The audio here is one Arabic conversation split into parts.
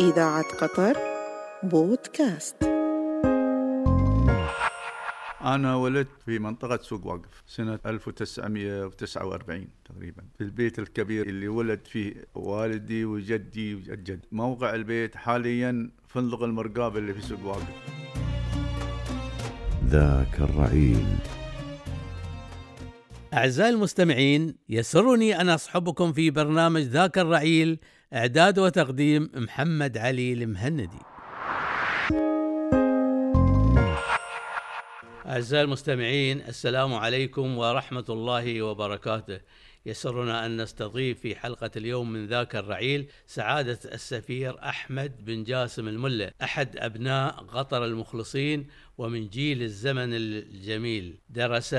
إذاعة قطر بودكاست. أنا ولدت في منطقة سوق واقف سنة 1949 تقريبا. في البيت الكبير اللي ولد فيه والدي وجدي وجد موقع البيت حاليا فندق المرقاب اللي في سوق واقف. ذاك الرعيل. أعزائي المستمعين يسرني أن أصحبكم في برنامج ذاك الرعيل إعداد وتقديم محمد علي المهندي. أعزائي المستمعين السلام عليكم ورحمة الله وبركاته. يسرنا أن نستضيف في حلقة اليوم من ذاك الرعيل سعادة السفير أحمد بن جاسم الملة أحد أبناء قطر المخلصين ومن جيل الزمن الجميل. درس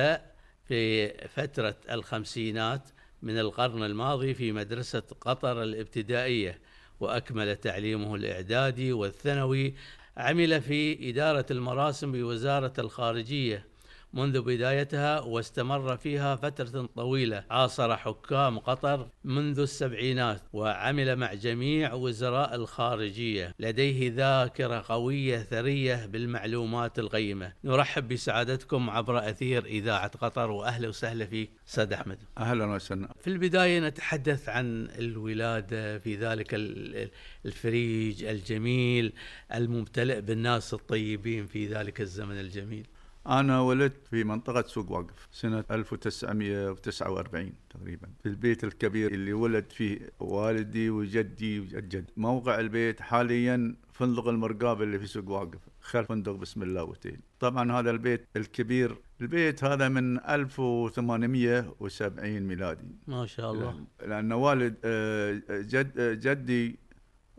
في فترة الخمسينات من القرن الماضي في مدرسة قطر الابتدائية وأكمل تعليمه الإعدادي والثانوي. عمل في إدارة المراسم بوزارة الخارجية. منذ بدايتها واستمر فيها فترة طويلة. عاصر حكام قطر منذ السبعينات وعمل مع جميع وزراء الخارجية. لديه ذاكرة قوية ثرية بالمعلومات القيمة. نرحب بسعادتكم عبر أثير إذاعة قطر وأهلا وسهلا فيك سيد أحمد. أهلا وسهلا. في البداية نتحدث عن الولادة في ذلك ال- الفريج الجميل الممتلئ بالناس الطيبين في ذلك الزمن الجميل. أنا ولدت في منطقة سوق واقف سنة 1949 تقريبا. في البيت الكبير اللي ولد فيه والدي وجدي وجد موقع البيت حاليا فندق المرقاب اللي في سوق واقف خلف فندق بسم الله اوتيل طبعا هذا البيت الكبير البيت هذا من 1870 ميلادي. ما شاء الله. لأن والد آه، جد جدي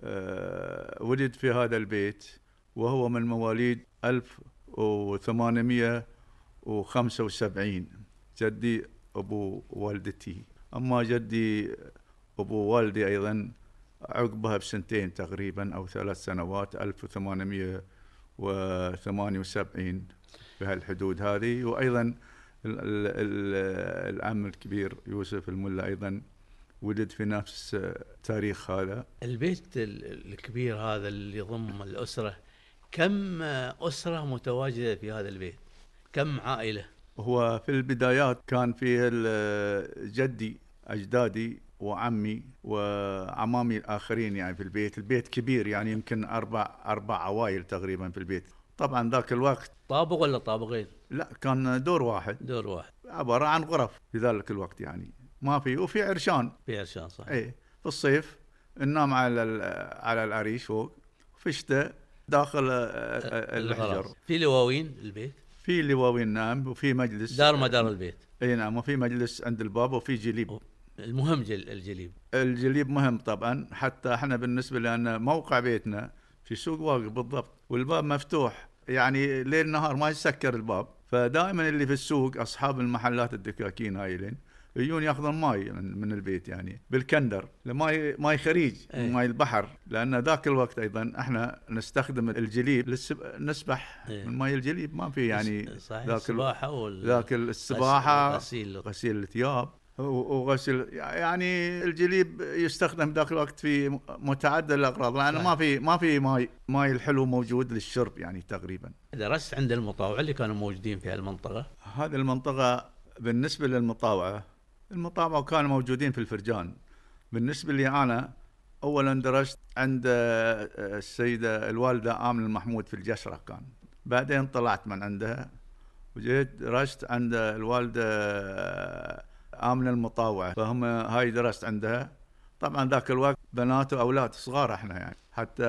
آه، ولد في هذا البيت وهو من مواليد 1875 جدي أبو والدتي. أما جدي أبو والدي أيضا عقبها بسنتين تقريبا أو ثلاث سنوات 1878 في هالحدود هذه. وأيضا ال- ال- ال- العم الكبير يوسف الملا أيضا ولد في نفس التاريخ هذا. البيت ال- الكبير هذا اللي يضم الأسرة كم أسرة متواجدة في هذا البيت؟ كم عائلة؟ هو في البدايات كان فيه جدي أجدادي وعمي وعمامي الآخرين يعني في البيت. البيت كبير يعني يمكن أربع أربع عوائل تقريبا في البيت. طبعا ذاك الوقت طابق ولا طابقين؟ لا كان دور واحد. دور واحد. عبارة عن غرف في ذلك الوقت يعني. ما في وفي عرشان. في عرشان صح اي في الصيف ننام على على العريش فوق في الشتاء داخل آه، آه، الحجر الغرف. في لواوين البيت؟ في لواوين نام وفي مجلس. دار مدار البيت. إي نعم وفي مجلس عند الباب وفي جليب. المهم جل الجليب. الجليب مهم طبعا حتى إحنا بالنسبة لأن موقع بيتنا في سوق واقف بالضبط والباب مفتوح. يعني ليل نهار ما يسكر الباب. فدائما اللي في السوق أصحاب المحلات الدكاكين هايلين يجون ياخذون ماي من من البيت يعني بالكندر ماي ماي خريج أي. ماي البحر لأن ذاك الوقت أيضا إحنا نستخدم الجليب للسب... نسبح أي. من ماي الجليب ما في يعني صحيح ذاك ال- السباحة وال... ذاك السباحة غسيل غسيل الثياب وغسل يعني الجليب يستخدم ذاك الوقت في متعدد الأغراض لأن صحيح. ما في ما في ماي ماي الحلو موجود للشرب يعني تقريبا درست عند المطاوع اللي كانوا موجودين في هالمنطقة هذه المنطقة بالنسبة للمطاوعة المطاوعه كانوا موجودين في الفرجان. بالنسبة لي أنا اولا درست عند آه، السيدة الوالدة امنه المحمود في الجسره كان. بعدين طلعت من عندها. وجيت درست عند الوالدة آه، امنه المطاوعة. فهم هاي درست عندها. طبعا ذاك الوقت بنات وأولاد صغار إحنا يعني. حتى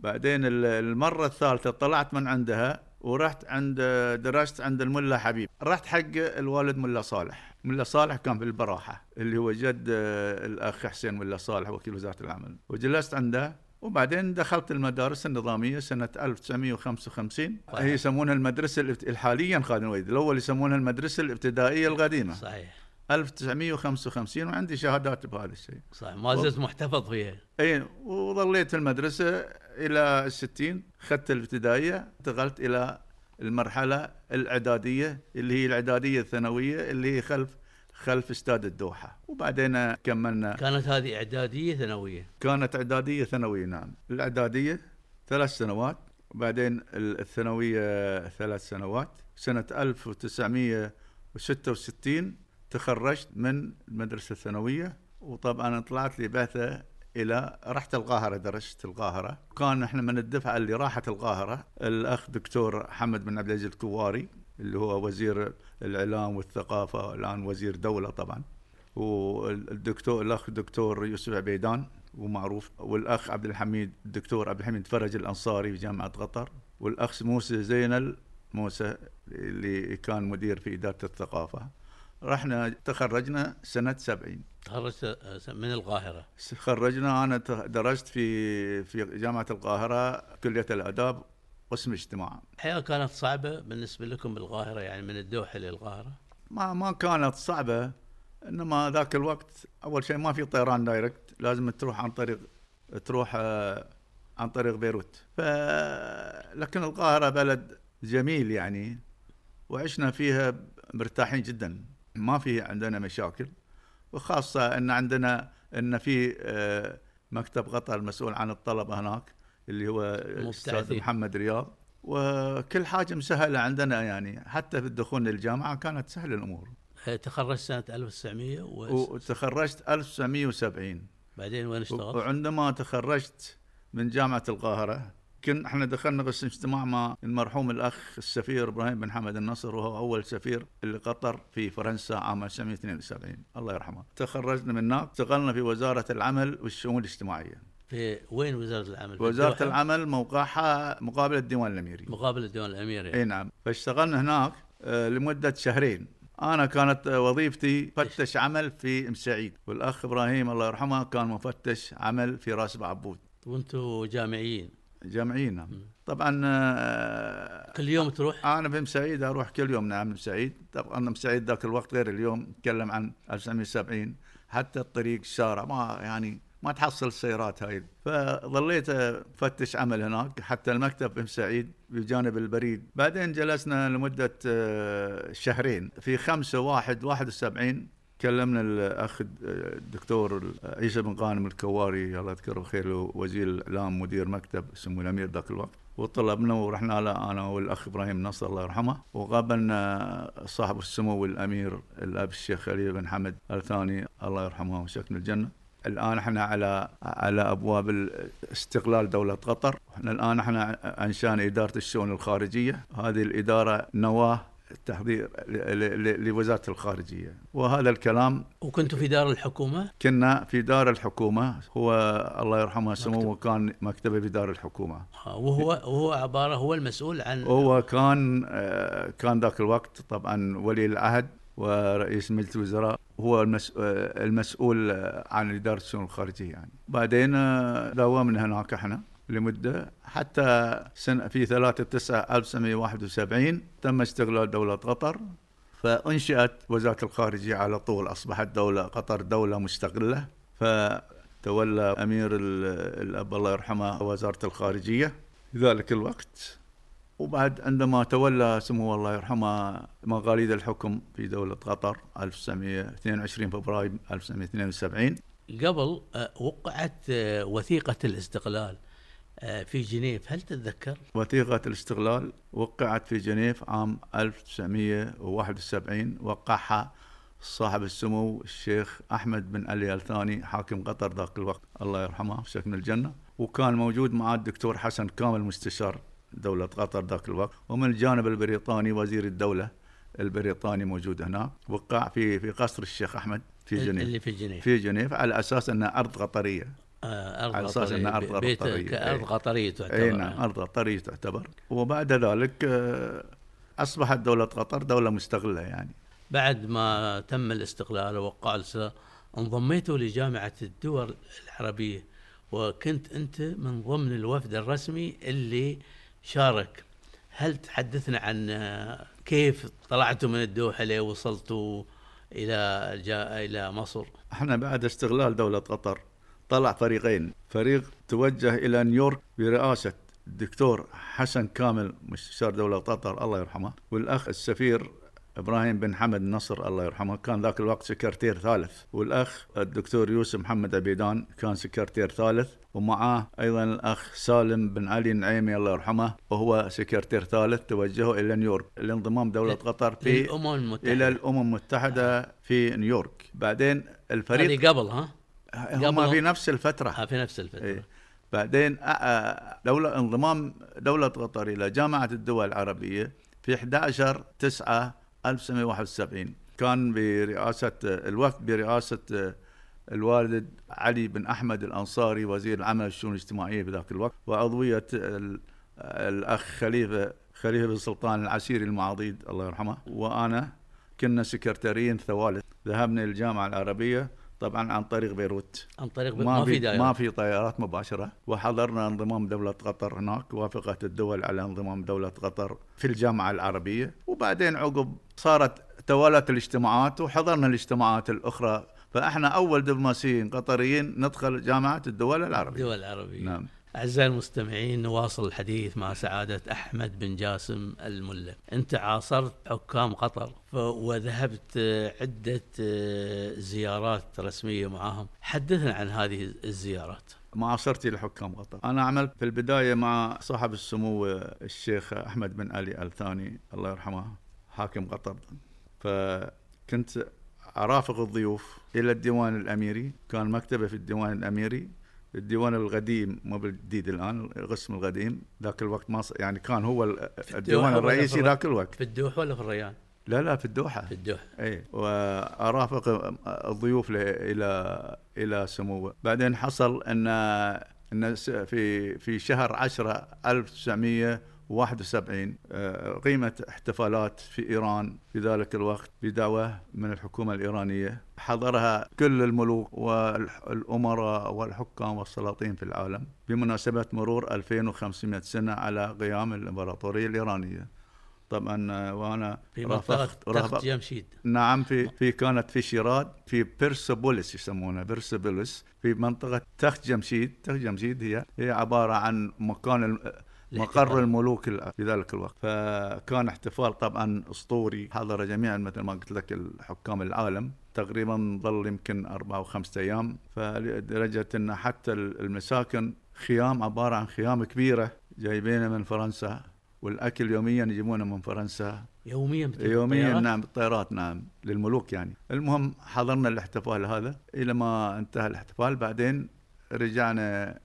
بعدين ال- المرة الثالثة طلعت من عندها ورحت عند درست عند الملا حبيب. رحت حق الوالد ملا صالح. ملا صالح كان في البراحة اللي هو جد آه، الأخ حسين ملا صالح وكيل وزارة العمل. وجلست عنده وبعدين دخلت المدارس النظامية سنة 1955 صحيح. هي يسمونها المدرسة الابت... حاليا خالد الوليد الأول يسمونها المدرسة الابتدائية القديمة. صحيح. 1955 وعندي شهادات بهذا الشيء. صحيح. ما زلت محتفظ فيها. إي وظليت في المدرسة إلى الستين اخذت الابتدائية انتقلت إلى المرحلة الإعدادية اللي هي الإعدادية الثانوية اللي هي خلف خلف استاد الدوحة. وبعدين كملنا. كانت هذه إعدادية ثانوية. كانت إعدادية ثانوية نعم. الإعدادية ثلاث سنوات وبعدين الثانوية ثلاث سنوات. سنة 1966 تخرجت من المدرسة الثانوية وطبعا طلعت لي بعثة إلى رحت القاهره درست القاهره كان إحنا من الدفعه اللي راحت القاهره الأخ دكتور حمد بن عبد العزيز الكواري اللي هو وزير الإعلام والثقافة الآن وزير دولة طبعا. والدكتور الأخ الدكتور يوسف عبيدان ومعروف. والأخ عبد الحميد الدكتور عبد الحميد فرج الأنصاري في جامعة قطر. والأخ موسى زينل موسى اللي كان مدير في إدارة الثقافة. رحنا تخرجنا سنة 70 تخرجت من القاهرة. خرجنا أنا درست في في جامعة القاهرة كلية الآداب قسم اجتماع. الحياة كانت صعبة بالنسبة لكم بالقاهرة يعني من الدوحة للقاهره ما ما كانت صعبة إنما ذاك الوقت أول شيء ما في طيران دايركت لازم تروح عن طريق تروح آه، عن طريق بيروت. ف لكن القاهرة بلد جميل يعني وعشنا فيها مرتاحين جدا. ما في عندنا مشاكل وخاصة إن عندنا إن في آه، مكتب قطر المسؤول عن الطلبه هناك اللي هو الأستاذ. محمد رياض وكل حاجة مسهلة عندنا يعني حتى في الدخول للجامعة كانت سهله الأمور تخرجت سنة 1900 و... وتخرجت 1970 بعدين وين اشتغلت؟ وعندما تخرجت من جامعة القاهرة كن إحنا دخلنا قسم اجتماع مع المرحوم الأخ السفير إبراهيم بن حمد النصر وهو أول سفير لقطر في فرنسا عام 1972 الله يرحمه. تخرجنا من هناك اشتغلنا في وزارة العمل والشؤون الاجتماعية. في وين وزارة العمل؟ وزارة؟ العمل موقعها مقابل الديوان الأميري. مقابل الديوان الأميري. إي نعم. فاشتغلنا هناك آه، لمدة شهرين. أنا كانت وظيفتي فتش عمل في أم سعيد والأخ إبراهيم الله يرحمه كان مفتش عمل في راس بعبود. وأنتم جامعيين؟ جامعيين نعم طبعا آه، كل يوم تروح؟ أنا في ام سعيد أروح كل يوم نعم ام سعيد. طبعا ام سعيد ذاك الوقت غير اليوم نتكلم عن 1970 حتى الطريق الشارع ما يعني ما تحصل السيارات هاي. فظليت أفتش عمل هناك. حتى المكتب في ام سعيد بجانب البريد. بعدين جلسنا لمدة آه، شهرين. في 5 1 71 كلمنا الاخ الدكتور عيسى بن غانم الكواري الله يذكره بالخير وزير الإعلام مدير مكتب سمو الأمير ذاك الوقت. وطلبنا ورحنا له أنا والأخ إبراهيم نصر الله يرحمه. وقابلنا صاحب السمو الأمير الأب الشيخ خليل بن حمد الثاني الله يرحمه وسكن الجنة. الآن إحنا على على أبواب استقلال دولة قطر. إحنا الآن إحنا انشانا إدارة الشؤون الخارجية. هذه الإدارة نواة تحضير ل- ل- لوزارة الخارجية. وهذا الكلام وكنتوا في دار الحكومة؟ كنا في دار الحكومة. هو الله يرحمه سموه كان مكتبه في دار الحكومة. وهو وهو عبارة هو المسؤول عن هو كان آه، كان ذاك الوقت طبعا ولي العهد ورئيس مجلس الوزراء. هو آه، المسؤول آه، عن إدارة الشؤون الخارجية يعني. بعدين داومنا هناك إحنا لمدة حتى سنه في 3 9 1971 تم استقلال دولة قطر فانشئت وزارة الخارجية على طول. أصبحت دولة قطر دولة مستقله فتولى أمير ال- الأب الله يرحمه وزارة الخارجية في ذلك الوقت. وبعد عندما تولى سمو الله يرحمه مقاليد الحكم في دولة قطر 1922 فبراير 1972 قبل آه، وقعت آه، وثيقة الاستقلال. في جنيف. هل تتذكر؟ وثيقة الاستقلال وقعت في جنيف عام 1971 وقعها صاحب السمو الشيخ أحمد بن علي الثاني حاكم قطر ذاك الوقت. الله يرحمه وسكن الجنة. وكان موجود معه الدكتور حسن كامل مستشار دولة قطر ذاك الوقت. ومن الجانب البريطاني وزير الدولة البريطاني موجود هناك وقع في في قصر الشيخ أحمد في جنيف. اللي في جنيف. في جنيف على أساس أنها أرض قطرية. آه، أرض على أرض بيت قطرية. كارض إيه. قطريه تعتبر اي نعم أرض قطريه تعتبر وبعد ذلك آه، أصبحت دولة قطر دولة مستقله يعني بعد ما تم الاستقلال ووقع انضميتوا لجامعة الدول العربية وكنت أنت من ضمن الوفد الرسمي اللي شارك هل تحدثنا عن آه، كيف طلعتوا من الدوحة ليه وصلتوا إلى جاء إلى مصر إحنا بعد استقلال دولة قطر طلع فريقين. فريق توجه إلى نيويورك برئاسة الدكتور حسن كامل مستشار دولة قطر الله يرحمه والأخ السفير إبراهيم بن حمد نصر الله يرحمه كان ذاك الوقت سكرتير ثالث. والأخ الدكتور يوسف محمد عبيدان كان سكرتير ثالث ومعاه أيضا الأخ سالم بن علي النعيمي الله يرحمه وهو سكرتير ثالث توجهوا إلى نيويورك. لانضمام دولة قطر في للامم المتحدة. إلى الأمم المتحدة في نيويورك. بعدين الفريق هذه قبل ها؟ هم في نفس الفترة. آه، في نفس الفترة. إيه. بعدين أ- أ- دولة انضمام دولة قطر إلى جامعة الدول العربية في 11 9 1971 كان برئاسة الوفد برئاسة الوالد علي بن أحمد الأنصاري وزير العمل والشؤون الاجتماعية في ذاك الوقت وعضوية ال- الأخ خليفة خليفة بن سلطان العسيري المعاضيد الله يرحمه وأنا كنا سكرتاريين ثوالث. ذهبنا للجامعة العربية طبعا عن طريق بيروت. عن طريق ما, في دائره ما في طيارات مباشرة. وحضرنا انضمام دولة قطر هناك وافقت الدول على انضمام دولة قطر في الجامعة العربية. وبعدين عقب صارت توالت الاجتماعات وحضرنا الاجتماعات الأخرى. فإحنا أول دبلوماسيين قطريين ندخل جامعة الدول العربية. الدول العربية. نعم. أعزائي المستمعين نواصل الحديث مع سعادة أحمد بن جاسم الملا أنت عاصرت حكام قطر وذهبت آه، عدة آه، زيارات رسمية معهم حدثنا عن هذه الزيارات. معاصرتي لحكام قطر. أنا عملت في البداية مع صاحب السمو الشيخ أحمد بن علي الثاني. الله يرحمه حاكم قطر. فكنت أرافق الضيوف إلى الديوان الأميري. كان مكتبه في الديوان الأميري. الديوان القديم مو بالجديد الآن القسم القديم ذاك الوقت ما يعني كان هو الديوان الرئيسي ذاك الوقت. في الدوحة ولا في الريان؟ لا لا في الدوحة. في الدوحة. اي وأرافق الضيوف إلى إلى سموه بعدين حصل أن أن في في شهر 10 1900 71 آه، قيمة احتفالات في إيران في ذلك الوقت بدعوة من الحكومة الإيرانية. حضرها كل الملوك والأمراء والحكام والسلاطين في العالم بمناسبة مرور 2500 سنة على قيام الإمبراطورية الإيرانية. طبعا آه، وأنا في منطقة تخت جمشيد نعم في في كانت في شيراد في بيرسوبوليس يسمونها بيرسوبوليس في منطقة تخت جمشيد تخت جمشيد هي هي عبارة عن مكان مقر الملوك ال- في ذلك الوقت. فكان احتفال طبعا أسطوري. حضر جميعا مثل ما قلت لك الحكام العالم. تقريبا ظل يمكن أربعة أو خمسة أيام. فلدرجة أن حتى المساكن خيام عبارة عن خيام كبيرة جايبينها من فرنسا. والأكل يوميا يجيبونه من فرنسا. يوميا يوميا الطيارات؟ نعم بالطيارات نعم للملوك يعني. المهم حضرنا الاحتفال هذا. إلى ما انتهى الاحتفال بعدين رجعنا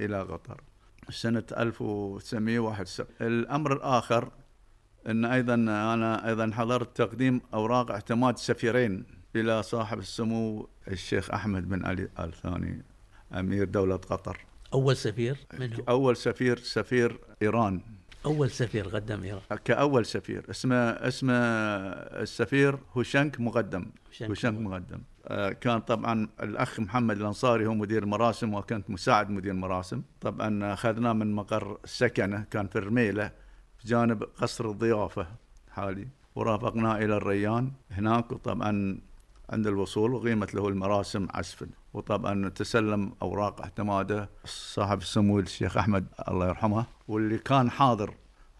إلى قطر. سنة 1971 الأمر الآخر إن أيضا أنا أيضا حضرت تقديم أوراق اعتماد سفيرين إلى صاحب السمو الشيخ أحمد بن علي ال ثاني أمير دولة قطر. أول سفير من هو؟ أول سفير سفير إيران. أول سفير قدم إيران. كأول سفير. اسمه اسمه السفير هوشنك مقدم. هوشنك مقدم. آه، كان طبعا الأخ محمد الأنصاري هو مدير مراسم وكنت مساعد مدير مراسم. طبعا أخذناه من مقر سكنه كان في الرميلة جانب قصر الضيافة حالي. ورافقناه إلى الريان هناك وطبعا عند الوصول وقيمت له المراسم عسفا وطبعا تسلم أوراق اعتماده صاحب السمو الشيخ أحمد الله يرحمه واللي كان حاضر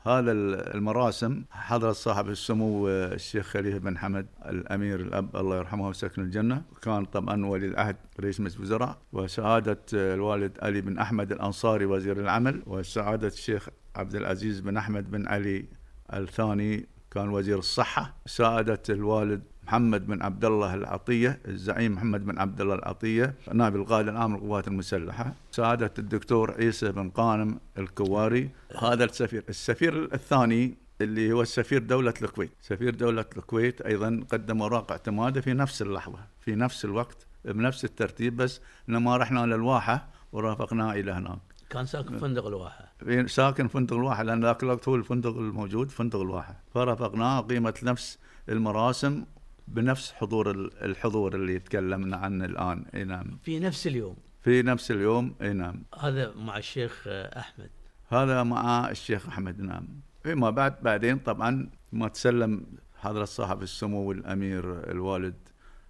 هذا المراسم حضر صاحب السمو الشيخ خليفة بن حمد الأمير الأب الله يرحمه وسكن الجنة. كان طبعا ولي العهد رئيس مجلس الوزراء وسعادة الوالد علي بن أحمد الأنصاري وزير العمل وسعادة الشيخ عبد العزيز بن أحمد بن علي الثاني كان وزير الصحة. سعادة الوالد محمد بن عبد الله العطية الزعيم محمد بن عبد الله العطية نائب القائد العام للقوات المسلحة سعاده الدكتور عيسى بن قانم الكواري. هذا السفير. السفير الثاني اللي هو السفير دولة الكويت. سفير دولة الكويت أيضا قدم أوراق اعتماده في نفس اللحظة في نفس الوقت بنفس الترتيب بس إنما رحنا للواحة ورافقناه إلى هناك. كان ساكن فندق الواحة. ساكن فندق الواحة لأن ذاك الوقت هو الفندق الموجود فندق الواحة. فرافقناه قيمة نفس المراسم بنفس حضور ال- الحضور اللي تكلمنا عنه الآن. إي نعم. في نفس اليوم. في نفس اليوم. إي نعم. هذا مع الشيخ أحمد. هذا مع الشيخ أحمد. نعم. فيما بعد بعدين طبعا ما تسلم حضرة صاحب السمو الأمير الوالد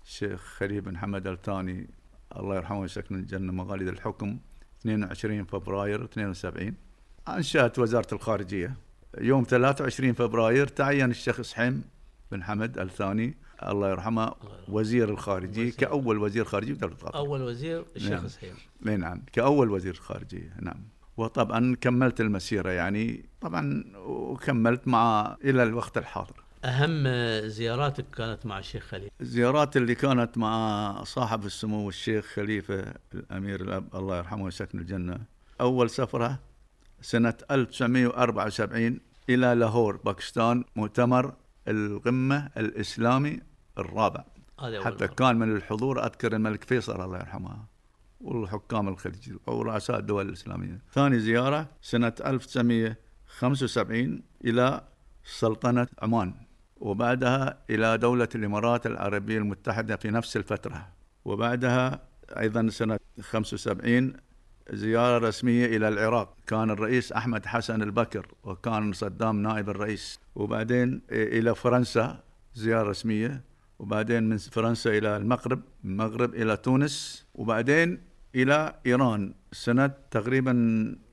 الشيخ خليل بن حمد الثاني. الله يرحمه ويسكن الجنة. مغاليد الحكم 22 فبراير 72 أنشأت وزارة الخارجية. يوم 23 فبراير تعين الشيخ سحيم بن حمد الثاني الله يرحمه وزير الخارجية. كأول وزير خارجية بدولة قطر أول وزير الشيخ نعم. إي نعم كأول وزير خارجية نعم. وطبعا كملت المسيرة يعني طبعا وكملت مع إلى الوقت الحاضر. أهم زياراتك كانت مع الشيخ خليل الزيارات اللي كانت مع صاحب السمو الشيخ خليفة الأمير الأب الله يرحمه ويسكن الجنة. أول سفرة سنة 1974 إلى لاهور باكستان مؤتمر القمة الإسلامي. الرابع. حتى. كان من الحضور أذكر الملك فيصل الله يرحمه والحكام الخليج ورؤساء الدول الإسلامية. ثاني زيارة سنة 1975 إلى سلطنة عمان وبعدها إلى دولة الإمارات العربية المتحدة في نفس الفترة. وبعدها أيضا سنة 75 زيارة رسمية إلى العراق. كان الرئيس أحمد حسن البكر وكان صدام نائب الرئيس. وبعدين إلى فرنسا زيارة رسمية. وبعدين من فرنسا إلى المغرب من المغرب إلى تونس وبعدين إلى إيران. سنة تقريبا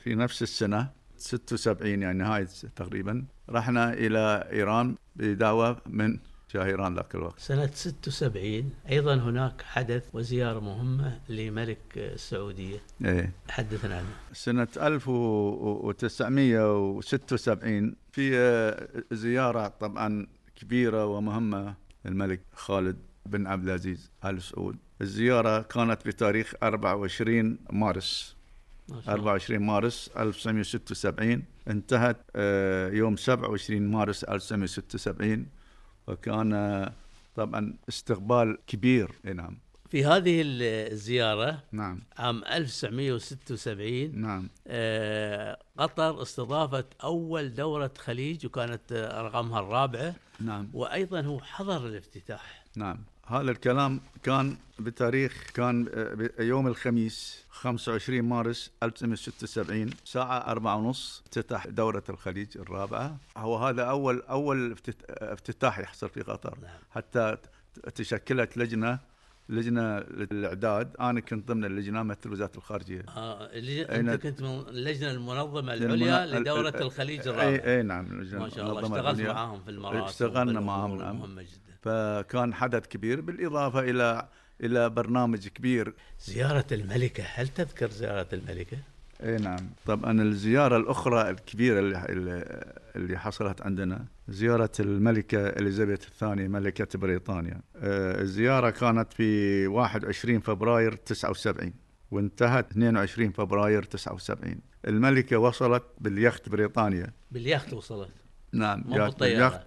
في نفس السنة 76 يعني نهاية تقريبا رحنا إلى إيران بدعوة من شاه إيران ذاك الوقت. سنة 76 أيضا هناك حدث وزيارة مهمة لملك السعودية. إيه. حدثنا عنه. سنة 1976 في زيارة طبعا كبيرة ومهمة للملك خالد بن عبد العزيز آل سعود. الزيارة كانت بتاريخ 24 مارس. ما شاء الله. 24 مارس 1976 انتهت آه، يوم 27 مارس 1976 وكان آه، طبعا استقبال كبير. نعم. في هذه الزيارة نعم. عام 1976 نعم. آه، قطر استضافت أول دورة خليج وكانت آه، رقمها الرابعة. نعم. وأيضا هو حضر الافتتاح. نعم. هذا الكلام كان بتاريخ كان آه، يوم الخميس 25 مارس 1976 ساعة أربعة ونص افتتح دورة الخليج الرابعة. هو هذا أول أول افتت- افتتاح يحصل في قطر. نعم. حتى تشكلت لجنة لجنة للإعداد أنا كنت ضمن اللجنة مثل وزارة الخارجية آه اللي أين- أنت كنت من اللجنة المنظمة للمنا- العليا ال- لدورة ال- الخليج اي الرابعة أي نعم ما شاء الله اشتغلت. معاهم في المراسم اشتغلنا معاهم، نعم. جدا فكان حدث كبير بالإضافة إلى إلى برنامج كبير زيارة الملكة هل تذكر زيارة الملكة؟ أي نعم طبعا الزيارة الأخرى الكبيرة اللي, اللي- اللي حصلت عندنا زيارة الملكة إليزابيث الثانية ملكة بريطانيا. آه، الزيارة كانت في 21 فبراير 79 وانتهت 22 فبراير 79 الملكة وصلت باليخت بريطانيا. باليخت وصلت؟ نعم مو جات باليخت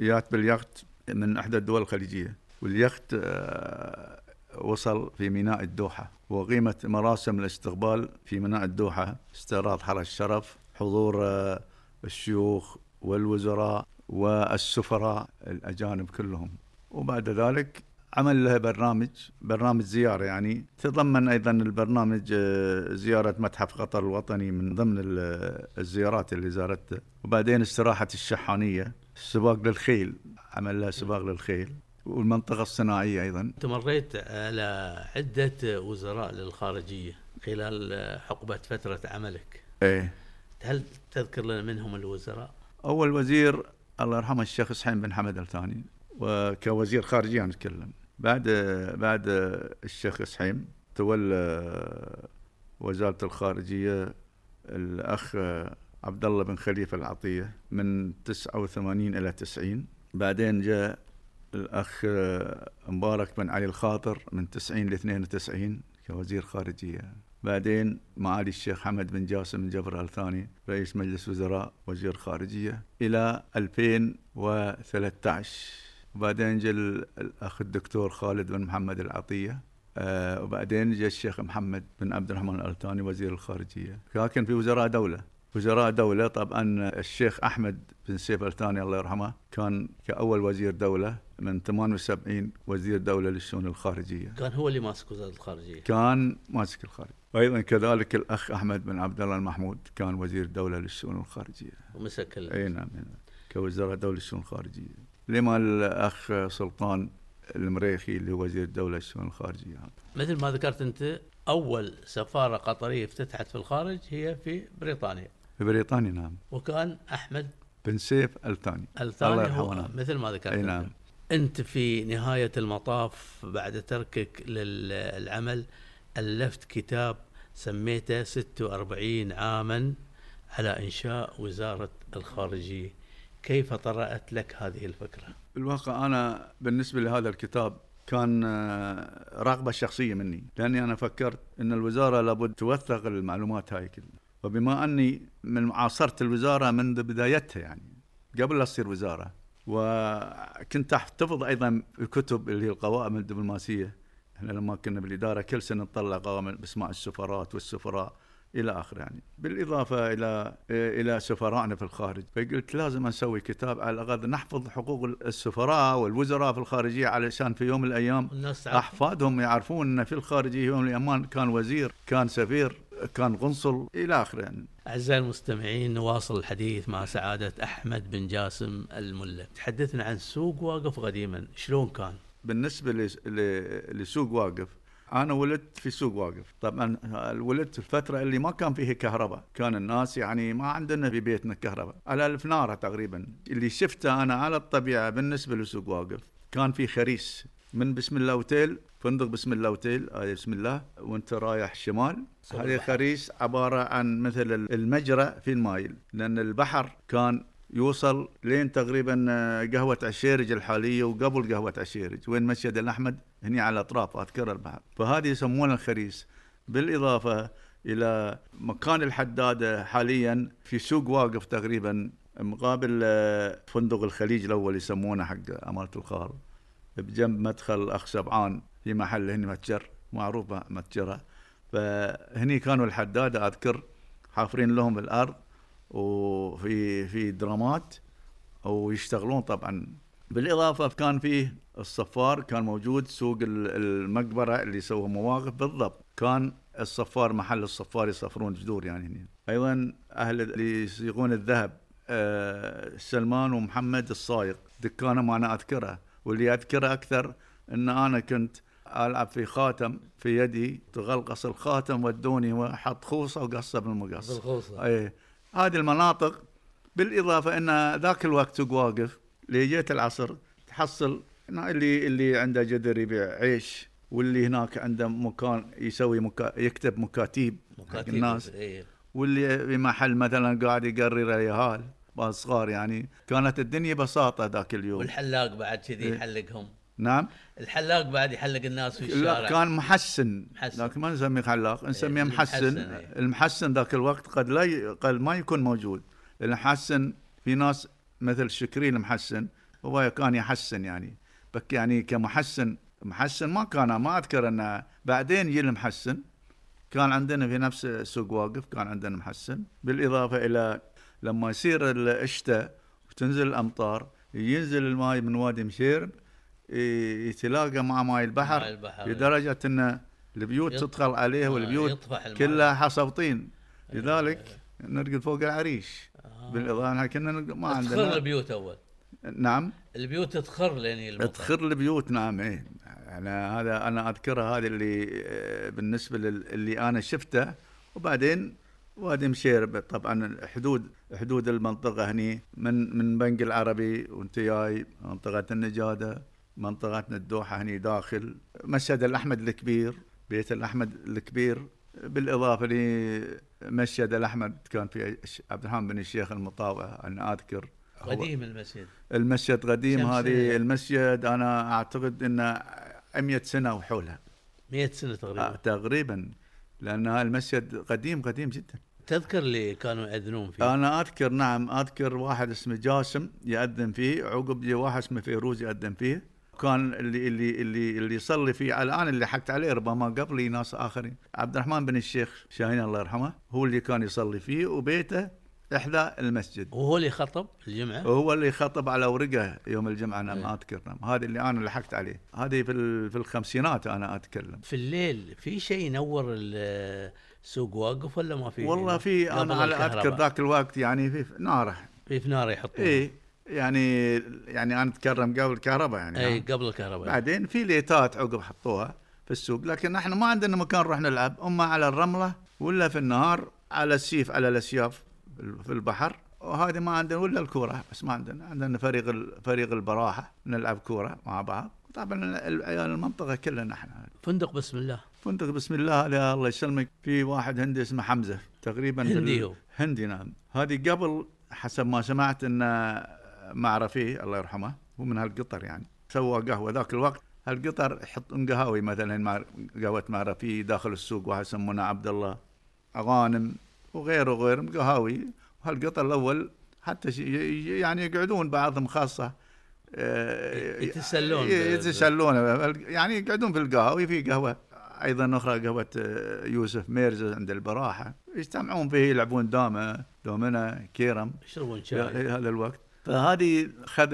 جات باليخت من إحدى الدول الخليجية. واليخت آه، وصل في ميناء الدوحة وقيمت مراسم الاستقبال في ميناء الدوحة استعراض حرس الشرف حضور آه، الشيوخ والوزراء. والسفراء الأجانب كلهم. وبعد ذلك عمل لها برنامج برنامج زيارة يعني. تضمن أيضا البرنامج آه، زيارة متحف قطر الوطني من ضمن ال- الزيارات اللي زارتها وبعدين استراحة الشحانية السباق للخيل. عمل لها سباق للخيل. والمنطقة الصناعية أيضا. أنت مريت على عدة وزراء للخارجية خلال حقبة فترة عملك. إيه. هل تذكر لنا منهم الوزراء؟ أول وزير الله يرحمه الشيخ سحيم بن حمد الثاني وكوزير خارجية أنا أتكلم. بعد بعد الشيخ سحيم تولى وزارة الخارجية الأخ عبد الله بن خليفة العطية من 89 إلى 90 بعدين جاء الأخ مبارك بن علي الخاطر من 90 ل 92 كوزير خارجية. بعدين معالي الشيخ حمد بن جاسم بن جبر الثاني رئيس مجلس وزراء وزير خارجية إلى 2013 وبعدين جاء ال- الأخ الدكتور خالد بن محمد العطية آه وبعدين جاء الشيخ محمد بن عبد الرحمن الألتاني وزير الخارجية. لكن في وزراء دولة. وزراء دولة طبعا الشيخ أحمد بن سيف الثاني الله يرحمه كان كأول وزير دولة من 78 وزير دولة للشؤون الخارجية. كان هو اللي ماسك وزارة الخارجية. كان ماسك الخارج وأيضا كذلك الأخ أحمد بن عبد الله المحمود كان وزير دولة للشؤون الخارجية. ومسك أي نعم نعم. كوزاره دولة للشؤون الخارجية. لما الأخ سلطان المريخي اللي هو وزير الدولة للشؤون الخارجية. مثل ما ذكرت أنت أول سفارة قطرية افتتحت في الخارج هي في بريطانيا. في بريطانيا نعم. وكان أحمد بن سيف الثاني. الثاني الله هو يرحمه. نعم. مثل ما ذكرت أي. نعم. أنت في نهاية المطاف بعد تركك للعمل ألفت كتاب سميته 46 عاما على إنشاء وزارة الخارجية. كيف طرأت لك هذه الفكرة؟ بالواقع أنا بالنسبة لهذا الكتاب كان آه، رغبة شخصية مني لأني أنا فكرت إن الوزارة لابد توثق المعلومات هاي كلها. وبما أني من معاصره الوزارة منذ بدايتها يعني قبل لا تصير وزارة وكنت أحتفظ أيضا الكتب اللي هي القوائم الدبلوماسية إحنا لما كنا بالإدارة كل سنة نطلع قوائم بأسماء السفارات والسفراء إلى اخره يعني. بالإضافة إلى إلى سفرائنا في الخارج. فقلت لازم نسوي كتاب على الأقل نحفظ حقوق السفراء والوزراء في الخارجية علشان في يوم من الأيام أحفادهم يعرفون إن في الخارجية يوم من الأيام كان وزير كان سفير كان قنصل إلى اخره يعني. أعزائي المستمعين نواصل الحديث مع سعادة أحمد بن جاسم الملا تحدثنا عن سوق واقف قديما. شلون كان؟ بالنسبة لسوق واقف أنا ولدت في سوق واقف. طبعا ولدت في الفترة اللي ما كان فيه كهرباء. كان الناس يعني ما عندنا في بيتنا كهرباء. على الفناره تقريبا. اللي شفته أنا على الطبيعة بالنسبة لسوق واقف كان في خريس من بسم الله اوتيل فندق بسم الله اوتيل هذه بسم الله وانت رايح شمال. هذه خريس عبارة عن مثل المجرى في المايل لأن البحر كان يوصل لين تقريبا آه، قهوة عشيرج الحالية وقبل قهوة عشيرج وين مسجد الأحمد؟ هني على أطراف أذكر البحر. فهذه يسمونها الخريس. بالإضافة إلى مكان الحدادة حاليا في سوق واقف تقريبا مقابل آه، فندق الخليج الأول يسمونه حق أمانة الخال بجنب مدخل أخ سبعان في محل هني متجر معروف متجرة فهني كانوا الحدادة أذكر حافرين لهم بالأرض وفي في درامات ويشتغلون طبعا. بالإضافة كان فيه الصفار كان موجود سوق المقبرة اللي يسووا مواقف بالضبط. كان الصفار محل الصفار يصفرون جذور يعني هنا. أيضا أهل اللي يصيغون الذهب آه سلمان ومحمد الصايغ دكانهم أنا اذكره واللي اذكره أكثر إن أنا كنت ألعب في خاتم في يدي تغلقص الخاتم ودوني وحط خوصة وقصه بالمقص بالخوصة. اي هذه المناطق بالإضافة إن ذاك الوقت واقف لجيت العصر تحصل اللي اللي عنده جدر يبيع عيش واللي هناك عنده مكان يسوي مكا يكتب مكاتيب مكاتيب الناس إيه. واللي في محل مثلا قاعد يقرر اليهال صغار يعني كانت الدنيا بساطة ذاك اليوم والحلاق بعد كذي إيه. يحلقهم نعم. الحلاق بعد يحلق الناس في الشارع. لا كان محسن, محسن. لكن ما نسميه حلاق نسميه إيه، محسن. المحسن، إيه. المحسن ذاك الوقت قد لا ي... قد ما يكون موجود. المحسن في ناس مثل شكري المحسن هو كان يحسن يعني. بك يعني كمحسن محسن ما كان ما أذكر أنه بعدين يجي المحسن. كان عندنا في نفس سوق واقف كان عندنا محسن. بالإضافة إلى لما يصير الشتاء وتنزل الأمطار ينزل الماء من وادي مشيرب يتلاقى مع ماي البحر, البحر. لدرجة إن البيوت تدخل عليه آه، والبيوت الماء. كلها حصى طين. لذلك نرقد فوق العريش. آه. بالاضافه إحنا كنا ما تخر عندنا. البيوت أول. نعم. البيوت تخر لين. تخر البيوت نعم إيه. أنا هذا أنا اذكرها هذه اللي آه، بالنسبة للي أنا شفته. وبعدين وادي مشيرب طبعا حدود حدود المنطقة هني من من بنك العربي وانت جاي منطقة النجادة. منطقتنا الدوحة هني داخل مسجد الأحمد الكبير بيت الأحمد الكبير. بالإضافة لمسجد الأحمد كان في عبد الرحمن بن الشيخ المطاوع أنا أذكر. هو- قديم المسجد. المسجد قديم هذه المسجد أنا أعتقد إنه 100 سنة وحولها 100 سنة تقريبا. آه تقريبا لأن هذا المسجد قديم قديم جدا. تذكر اللي كانوا يأذنون فيه؟ أنا أذكر نعم أذكر واحد اسمه جاسم يأذن فيه عقب واحد اسمه فيروز يأذن فيه. كان اللي اللي اللي اللي يصلي فيه. الآن اللي حكت عليه ربما قبلي ناس آخرين. عبد الرحمن بن الشيخ شاهين الله يرحمه هو اللي كان يصلي فيه وبيته إحدى المسجد. وهو اللي خطب الجمعة؟ هو اللي خطب على ورقة يوم الجمعة أنا ما أذكر هذا اللي أنا لحقت عليه. هذه في في الخمسينات أنا أتكلم. في الليل في شيء ينور السوق واقف ولا ما في؟ والله في أنا على. أذكر ذاك الوقت يعني في ناره في فنار يحطون اي يعني يعني أنا أتكلم قبل الكهرباء يعني أي نعم. قبل الكهرباء. بعدين في ليتات عقب حطوها في السوق لكن إحنا ما عندنا مكان نروح نلعب أما على الرملة ولا في النهار على السيف على الأسياف في البحر وهذه ما عندنا ولا الكورة بس ما عندنا. عندنا فريق فريق البراحة نلعب كورة مع بعض. طبعا العيال المنطقة كلنا إحنا فندق بسم الله. فندق بسم الله هذا الله يسلمك. في واحد هندي اسمه حمزة تقريبا هندي هو. هندي نعم. هذه قبل حسب ما سمعت إن معرفيه الله يرحمه هو من هالقطر يعني. سوى قهوة ذاك الوقت. هالقطر يحطون قهاوي مثلا مع قهوة معرفيه داخل السوق واحد يسمونه عبد الله غانم وغيره وغيره قهاوي. وهالقطر الأول حتى يعني يقعدون بعضهم خاصة آه، يتسلون يتسلون. يعني يقعدون في القهاوي. في قهوة أيضا أخرى قهوة آه، يوسف ميرزا عند البراحة. يجتمعون فيه يلعبون دامه دومنا كيرم. يشربون شاي. هذا الوقت. فهذه خذ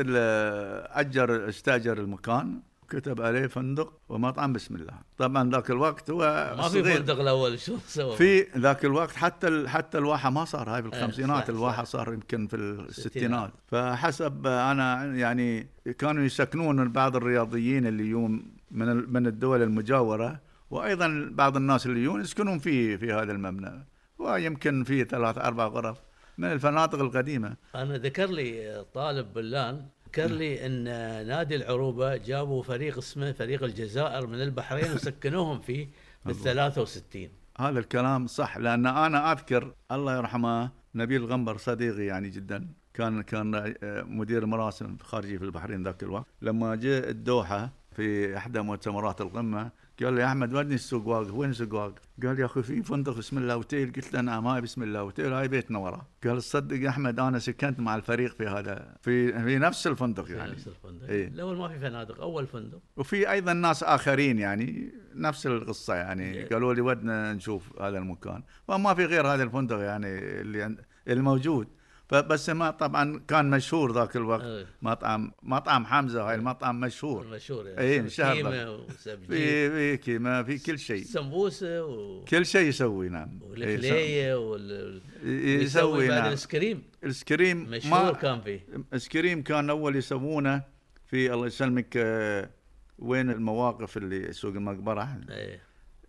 أجر استأجر المكان كتب عليه فندق ومطعم بسم الله طبعا ذاك الوقت هو ما في. فندق الأول شو سوى في ذاك الوقت حتى ال- حتى الواحة ما صار هاي بالخمسينات. الواحة صار يمكن في الستينات. فحسب أنا يعني كانوا يسكنون بعض الرياضيين اللي يجون من ال- من الدول المجاورة وأيضا بعض الناس اللي يجون يسكنون في في هذا المبنى ويمكن في ثلاث أربع غرف من الفنادق القديمة. أنا ذكر لي طالب بلان ذكر لي إن نادي العروبة جابوا فريق اسمه فريق الجزائر من البحرين وسكنوهم فيه بال 63 هذا الكلام صح لأن أنا أذكر الله يرحمه نبيل غنبر صديقي يعني جدا. كان كان آه، مدير مراسم خارجي في البحرين ذاك الوقت. لما جاء الدوحة في إحدى مؤتمرات القمة قال لي يا أحمد ودني السوق واقف وين السوق واقف؟ قال يا أخي في فندق بسم الله اوتيل قلت له نعم هاي بسم الله اوتيل هاي بيتنا وراه. قال تصدق يا أحمد أنا سكنت مع الفريق في هذا في في نفس الفندق في يعني. نفس الفندق. إيه. الأول ما في فنادق أول فندق. وفي أيضا ناس آخرين يعني نفس القصة يعني. إيه. قالوا لي ودنا نشوف هذا المكان. وما في غير هذا الفندق يعني اللي الموجود. فبس ما طبعا كان مشهور ذاك الوقت. إيه. مطعم مطعم حمزة هاي المطعم مشهور. مشهور إيه، انشهر كيمة في في كيما في كل شيء. سمبوسة و... كل شيء يسوي نعم. إيه، والكلية وال... يسوي يسوي بعد نعم. الايس كريم السكريم مشهور كان فيه. السكريم كان أول يسوونه في الله يسلمك آه، وين المواقف اللي سوق المقبرة؟ إيه.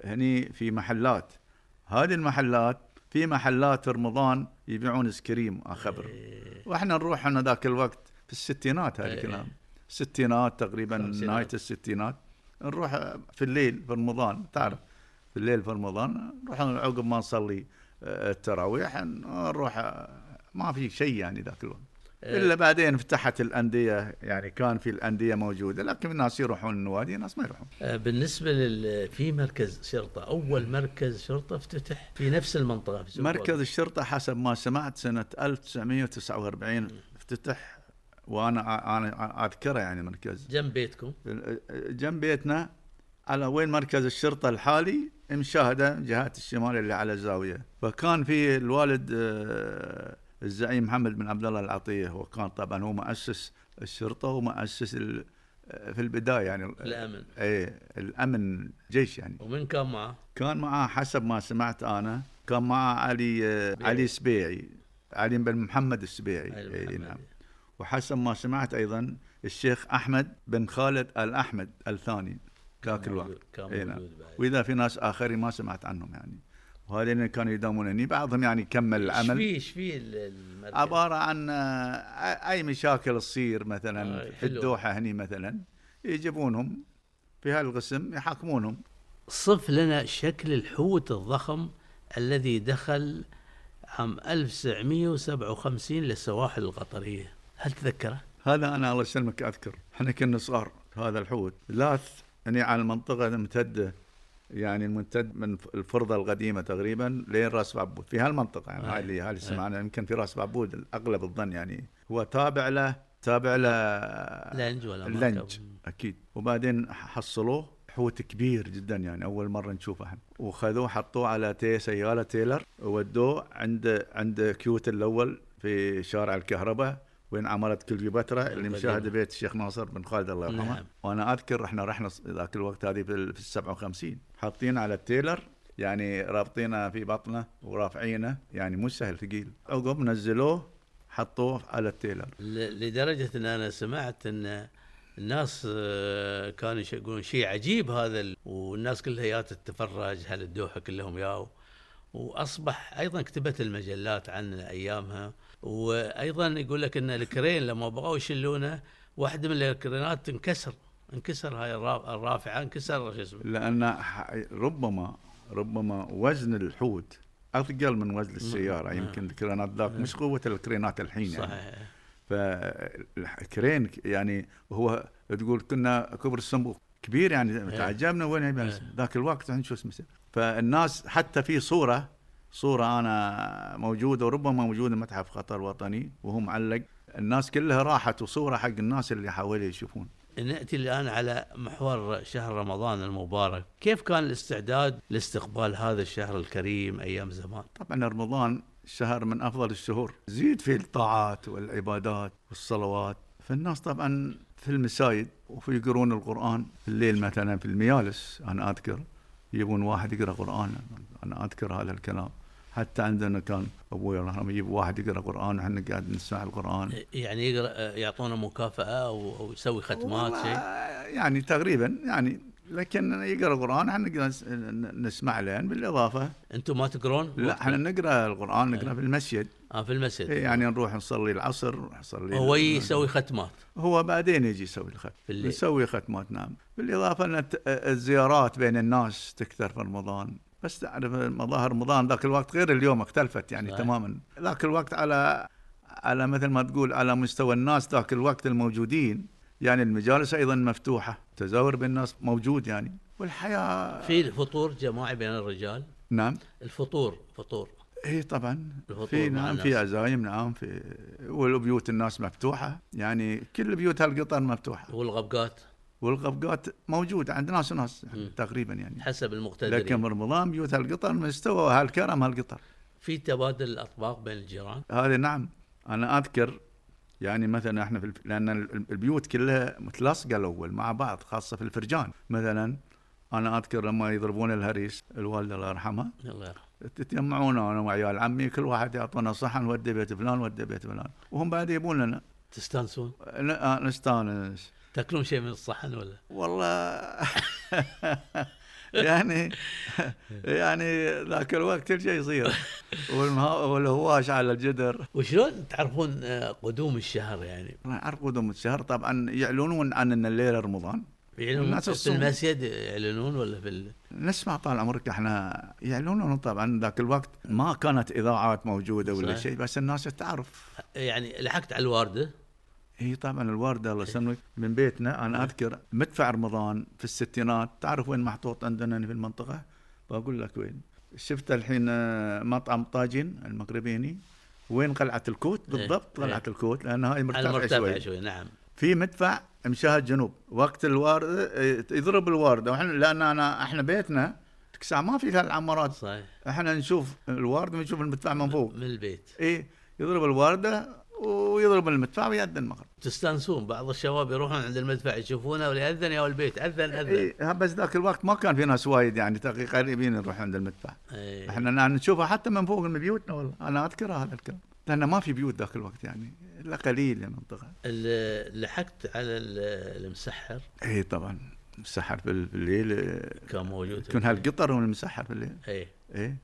هني في محلات. هذه المحلات في محلات رمضان يبيعون سكريم اخبر وإحنا نروح أنا ذاك الوقت في الستينات هذا إيه. الكلام الستينات تقريبا. نهاية الستينات نروح في الليل في رمضان تعرف في الليل في رمضان نروح عقب ما نصلي آه، التراويح نروح آه، ما في شيء يعني ذاك الوقت إيه. إلا بعدين فتحت الأندية يعني كان في الأندية موجودة لكن الناس يروحون النوادي الناس ما يروحون. آه، بالنسبة لل في مركز شرطة أول مركز شرطة افتتح في نفس المنطقة في مركز الشرطة حسب ما سمعت سنة 1949 افتتح وأنا أنا أذكره يعني مركز. جنب بيتكم. جنب بيتنا على وين مركز الشرطة الحالي؟ مشاهدة جهات الشمال اللي على الزاوية. فكان في الوالد آه، الزعيم محمد بن عبد الله العطية هو كان طبعا هو مؤسس الشرطة ومؤسس ال- في البداية يعني الأمن إيه الأمن جيش يعني ومن كان معه؟ كان معاه حسب ما سمعت أنا كان معاه علي سبيعي. علي سبيعي علي بن محمد السبيعي اي. نعم وحسب ما سمعت أيضا الشيخ أحمد بن خالد الأحمد الثاني ذاك كان الوقت موجود- كان إي نعم. موجود بعد. وإذا في ناس آخرين ما سمعت عنهم يعني وهذين كانوا يداومون هني بعضهم يعني كمل إيش العمل. فيه إيش فيه ال- المركز؟ عبارة عن آه، أي مشاكل تصير مثلا آه، في. الدوحة هني مثلا يجيبونهم في هالقسم يحاكمونهم. صف لنا شكل الحوت الضخم الذي دخل عام 1957 للسواحل القطرية. هل تذكره؟ هذا أنا الله يسلمك أذكر. إحنا كنا صغار هذا الحوت. لاث يعني على المنطقة الممتده يعني الممتد من الفرضة القديمة تقريبا لين راس بعبود في هالمنطقة يعني هاي اللي هاي اللي سمعنا يمكن في راس بعبود اغلب الظن يعني هو تابع له تابع له لنج ولا اللنج؟ أكيد. وبعدين حصلوه حوت كبير جدا يعني أول مرة نشوفه إحنا. وخذوه حطوه على تي سيارة trailer وودوه عند عند كيوتل الأول في شارع الكهرباء وين عملت كليوباترا اللي القديمة. مشاهده بيت الشيخ ناصر بن خالد الله يرحمه. نعم. وأنا أذكر إحنا رحنا ذاك الوقت هذه في ال 57 حاطين على التيلر يعني رابطينه في بطنه ورافعينه يعني مش سهل ثقيل. عقب نزلوه حطوه على التيلر. ل- لدرجة إن أنا سمعت إن الناس آه، كانوا يقولون شيء عجيب هذا ال- والناس كلها جات تتفرج هل الدوحة كلهم ياو؟ وأصبح أيضا كتبت المجلات عن أيامها. وأيضا يقول لك إن ال crane لما بغوا يشلونه واحدة من الكرينات انكسر انكسر هاي الرا- الرافعة انكسر شو اسمه؟ لأن ربما ربما وزن الحوت أثقل من وزن السيارة. يمكن الكرينات ذاك مش قوة الكرينات الحين يعني. صحيح. فال crane يعني هو تقول كنا كبر الصنبوق كبير يعني. تعجبنا وين يبي ذاك الوقت يعني شو اسمه؟ فالناس حتى في صورة صورة أنا موجودة وربما موجودة متحف قطر الوطني وهو معلق. الناس كلها راحت وصورة حق الناس اللي حواليه يشوفون. نأتي الآن على محور شهر رمضان المبارك، كيف كان الاستعداد لاستقبال هذا الشهر الكريم أيام زمان؟ طبعا رمضان شهر من أفضل الشهور. زيد في الطاعات والعبادات والصلوات. فالناس طبعا في المساجد وفي يقرون القرآن. في الليل مثلا في الميالس أنا أذكر يبون واحد يقرأ قرآن أنا أذكر هذا الكلام. حتى عندنا كان أبوي الله يرحمه يجيب واحد يقرأ قرآن وحنا قاعد نسمع القرآن. يعني يقرأ يعطونا مكافأة أو أو يسوي ختمات شيء؟ يعني تقريبا يعني لكن يقرأ القران إحنا نسمع له بالإضافة. أنتم ما تقرون؟ لا إحنا نقرأ القرآن نقرأ في المسجد. آه في المسجد. إيه يعني نروح نصلي العصر نصلي هو يسوي ختمات هو بعدين يجي يسوي الختم في الليل. يسوي ختمات نعم. بالإضافة ان الزيارات بين الناس تكثر في رمضان. بس تعرف مظاهر رمضان ذاك الوقت غير اليوم اختلفت يعني صحيح. تماما. ذاك الوقت على على مثل ما تقول على مستوى الناس ذاك الوقت الموجودين يعني المجالس أيضا مفتوحة تزاور بين الناس موجود يعني. والحياة في فطور جماعي بين الرجال؟ نعم. الفطور فطور. اي طبعا. الفطور في نعم. في عزايم نعم في والبيوت الناس مفتوحة يعني كل بيوت هالقطر مفتوحة. والغبقات؟ والغبقات موجود عند ناس وناس. تقريبا يعني. حسب المقتدرين. لكن برمضان بيوت هالقطر مستوى هالكرم هالقطر. في تبادل الأطباق بين الجيران؟ هذه نعم. أنا أذكر يعني مثلا إحنا في الف... لأن ال- البيوت كلها متلاصقه الأول مع بعض خاصة في الفرجان. مثلا أنا أذكر لما يضربون الهريس الوالده الله يرحمها الله يرحمه. تتجمعون أنا وعيال عمي كل واحد يعطونا صحن ودي بيت فلان ودي بيت فلان. وهم بعد يبون لنا. تستانسون؟ آه، نستانس. تاكلون شيء من الصحن ولا؟ والله يعني يعني ذاك الوقت كل شيء يصير. والهواش على الجدر. وشلون تعرفون آه، قدوم الشهر يعني؟ نعرف قدوم الشهر. طبعا يعلنون عن إن الليلة رمضان. يعلنون؟ الناس في الصوم. المسجد يعلنون ولا في ال... نسمع طال عمرك إحنا يعلنون. طبعا ذاك الوقت ما كانت إذاعات موجودة ولا. شيء بس الناس تعرف. يعني لحقت على الواردة؟ هي طبعا الوارده الله يسلمك من بيتنا. أنا أذكر مدفع رمضان في الستينات. تعرف وين محطوط عندنا في المنطقة؟ بقول لك وين. شفت الحين آه، مطعم طاجين المغربيني. وين قلعة الكوت؟ إيه، بالضبط إيه. قلعة الكوت لأن هاي على مرتفعة المرتفع شوي. شوي نعم. في مدفع مشاهد الجنوب وقت الوارده آه، يضرب الوارده وإحنا لأن انا إحنا بيتنا تكسع ما في هالعمارات صحيح. إحنا نشوف الوارده ونشوف المدفع من فوق. من البيت. إيه يضرب الوارده ويضرب المدفع ويأذن المغرب. تستانسون بعض الشباب يروحون عند المدفع يشوفونه ولا يأذن يا البيت أذن أذن. إيه بس ذاك الوقت ما كان في ناس وايد يعني قريبين نروح عند المدفع. إيه. إحنا نشوفها حتى من فوق من بيوتنا والله. أنا أذكر هذا الكلام. لأن ما في بيوت ذاك الوقت يعني إلا قليل يا منطقة. ال- لحقت على ال- المسحر؟ اي طبعا. مسحر في ال- في الليل إيه، كان موجود. يكون هالقطر والمسحر في الليل. إيه. إيه.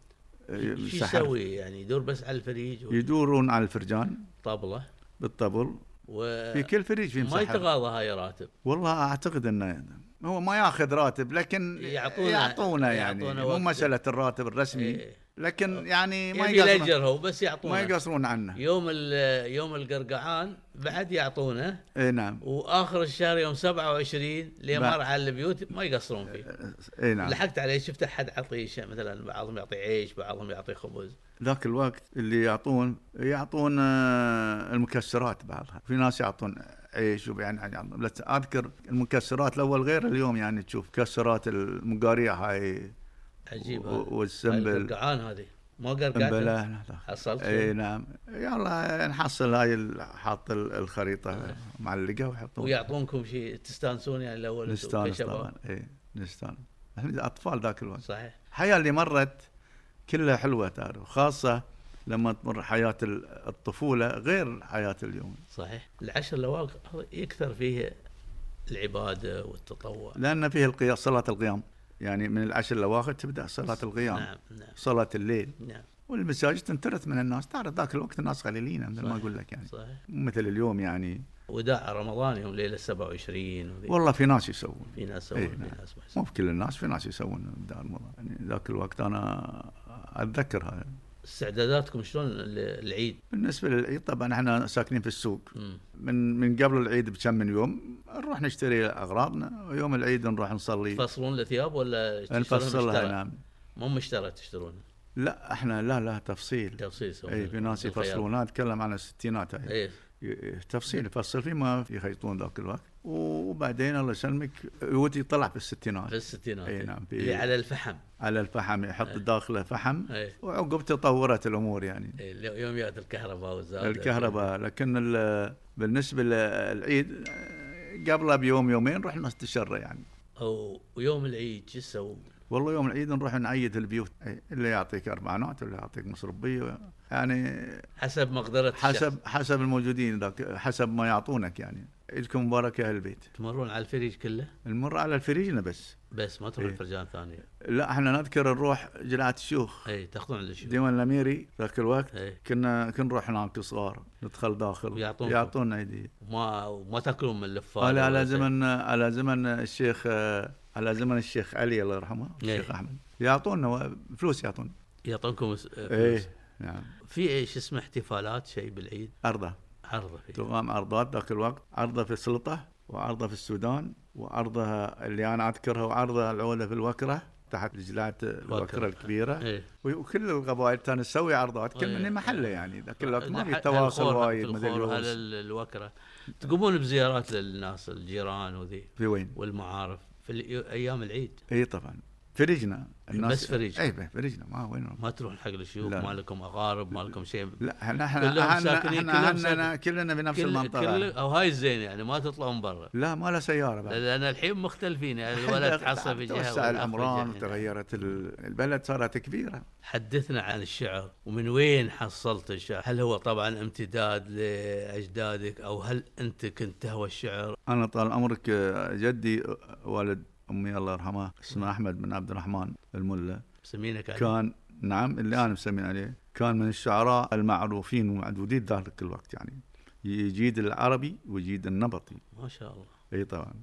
إيه، شو. يسوي يعني يدور بس على الفريج يدورون على الفرجان. والطبلة بالطبل. و في كل فريج في ما يتقاضى هاي راتب. والله أعتقد إنه هو ما ياخذ راتب لكن يعطونا- يعطونا يعني. مو. مسألة الراتب الرسمي إيه. لكن يعني ما يقصرون. هو بس ما يعطونه يقصرون عنه. يوم يوم القرقعان بعد يعطونه اي نعم. وآخر الشهر يوم 27 لين بعد. مر على البيوت ما يقصرون فيه. اي نعم. لحقت عليه شفت أحد يعطي مثلا بعضهم يعطي عيش بعضهم يعطي خبز. ذاك الوقت اللي يعطون يعطون آه، المكسرات بعضها. في ناس يعطون عيش ويعني يعطون- بس أذكر المكسرات الأول غير اليوم يعني تشوف مكسرات المقاريع هاي عجيب و- هذا. والسنبل. القرقعان هذه. ما قرقعت حصلت إي؟ نعم. يلا نحصل هاي حاط ال- الخريطة معلقة ويحطون. ويعطونكم شيء تستانسون يعني الأول نستانس؟ طبعا. إي نستانس. إحنا أطفال ذاك الوقت. صحيح. الحياة اللي مرت كلها حلوة تعرف خاصه لما تمر حياة ال- الطفولة غير حياة اليوم. صحيح. العشر الأواخر يكثر فيه العبادة والتطوع. لأن فيه القيام صلاة القيام. يعني من العشر الأواخر تبدأ صلاة القيام. نعم نعم. صلاة الليل. نعم. والمساجد تنترث من الناس. تعرف ذاك الوقت الناس قليلين مثل ما. أقول لك يعني. صحيح. مثل اليوم يعني. وداع رمضان يوم ليلة 27 وذي. والله في ناس يسوون. في ناس يسوون إيه، في نعم. ناس مو في كل الناس في ناس يسوون دار رمضان. يعني ذاك الوقت أنا اتذكر هذا استعداداتكم شلون العيد؟ بالنسبة للعيد طبعا إحنا ساكنين في السوق. مم. من من قبل العيد بكم من يوم نروح نشتري أغراضنا ويوم العيد نروح نصلي. تفصلون الثياب ولا نفصلها؟ نعم. مو مشترى تشترون؟ لا إحنا لا لا تفصيل. تفصيل اي في ناس. يفصلون اتكلم عن الستينات. هاي اي تفصيل يفصل فيه ما يخيطون ذاك الوقت. وبعدين الله يسلمك يودي يطلع في الستينات في الستينات إي. نعم في اللي على الفحم على الفحم يحط إيه. داخله فحم إي وعقب تطورت الأمور يعني إي. يوم الكهرباء والزاد الكهرباء لكن ال- بالنسبة للعيد آه، قبله بيوم يومين رحنا نستشره يعني أو ويوم العيد شو تسوون؟ والله يوم العيد نروح نعيد البيوت اللي يعطيك اربعانات واللي يعطيك مصربيه يعني حسب مقدرة الشخص. حسب حسب الموجودين ذاك حسب ما يعطونك يعني عيدكم مبارك يا أهل البيت. تمرون على الفريج كله؟ نمر على الفريجنا بس. بس ما تروح إي. فرجان ثانية لا إحنا نذكر نروح جلعة الشيوخ. إي تأخذون على الشيوخ. ديوان الأميري ذاك الوقت. إي. كنا كنا نروح هناك صغار ندخل داخل. ويعطونكم. يعطونا عيديه ما ما تأكلون من اللفات على على. زمن على زمن الشيخ على زمن الشيخ علي الله يرحمه الشيخ. أحمد. يعطونا فلوس يعطونا. يعطونكم فلوس. إيه نعم. في إيش اسمه احتفالات شيء بالعيد؟ عرضه عرضة في تقام عرضات ذاك الوقت. عرضة في السلطة وعرضة في السودان وعرضها اللي أنا أذكرها وعرضها العوده في الوكرة تحت جلعه الوكرة. الكبيرة. إيه. وكل القبائل كانت تسوي عرضات. كل إيه. من محله يعني ذاك الوقت ما في تواصل وايد مثل على ال- الوكرة. تقومون بزيارات للناس الجيران وذي. في وين؟ والمعارف في أيام العيد. إي طبعا. فريجنا. بس فريج. اي فريجنا. ما وين؟ ما تروحون حق الشيوخ. ما لكم أغارب ما لكم شيء. لا إحنا إحنا إحنا كلنا بنفس كل المنطقة. كل أو هاي الزين يعني ما تطلعون برا. لا ما له سيارة بعد لأن الحين مختلفين يعني الولد تحصل في جهة توسع جهة. وتغيرت ال- البلد صارت كبيرة. حدثنا عن الشعر ومن وين حصلت الشعر؟ هل هو طبعا امتداد لأجدادك أو هل أنت كنت تهوى الشعر؟ أنا طال عمرك جدي والد أمي الله يرحمه اسمه أحمد بن عبد الرحمن الملا. مسمينك عليه؟ كان نعم اللي أنا مسمين عليه. كان من الشعراء المعروفين ومعدودين ذلك الوقت يعني. يجيد العربي ويجيد النبطي. ما شاء الله. إي طبعا.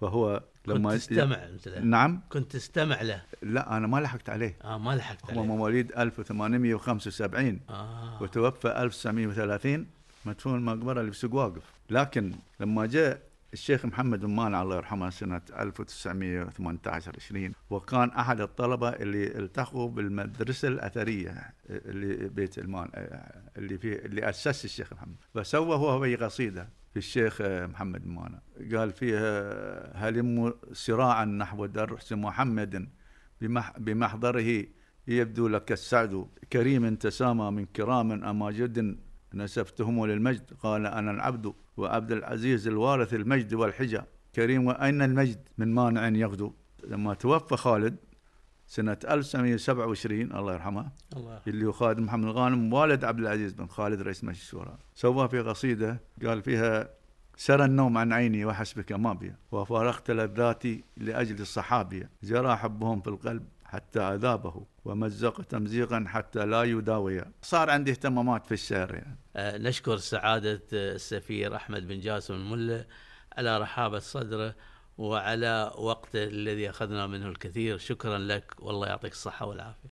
فهو كنت لما تستمع أنت له؟ نعم. كنت تستمع له؟ لا أنا ما لحقت عليه. آه ما لحقت هو عليه. مواليد 1875 آه. وتوفى 1930 مدفون المقبرة اللي في سوق واقف. لكن لما جاء الشيخ محمد بن مانع الله يرحمه سنة 1918 20 وكان أحد الطلبة اللي التحقوا بالمدرسة الأثرية اللي بيت المان اللي فيه اللي أسس الشيخ محمد. فسوى هو بي قصيدة في الشيخ محمد بن مانع قال فيها هلم سراعا نحو درس محمد بمح بمحضره يبدو لك السعد كريم تسامى من كرام أماجد نسبتهم للمجد؟ قال أنا العبد وعبد العزيز الوارث المجد والحجة. كريم وأين المجد؟ من مانع يغدو. لما توفى خالد سنة 1927 الله يرحمه الله اللي هو خالد محمد غانم والد عبد العزيز بن خالد رئيس مجلس الشورى. سوى في قصيدة قال فيها سرى النوم عن عيني وحسبك ما بي وفارقت لذاتي لأجل الصحابية. جرى حبهم في القلب حتى عذابه ومزق تمزيقا حتى لا يداوي. صار عندي اهتمامات في الشعر يعني. آه نشكر سعادة السفير أحمد بن جاسم الملا على رحابة صدره وعلى وقته الذي أخذنا منه الكثير. شكرا لك والله يعطيك الصحة والعافية.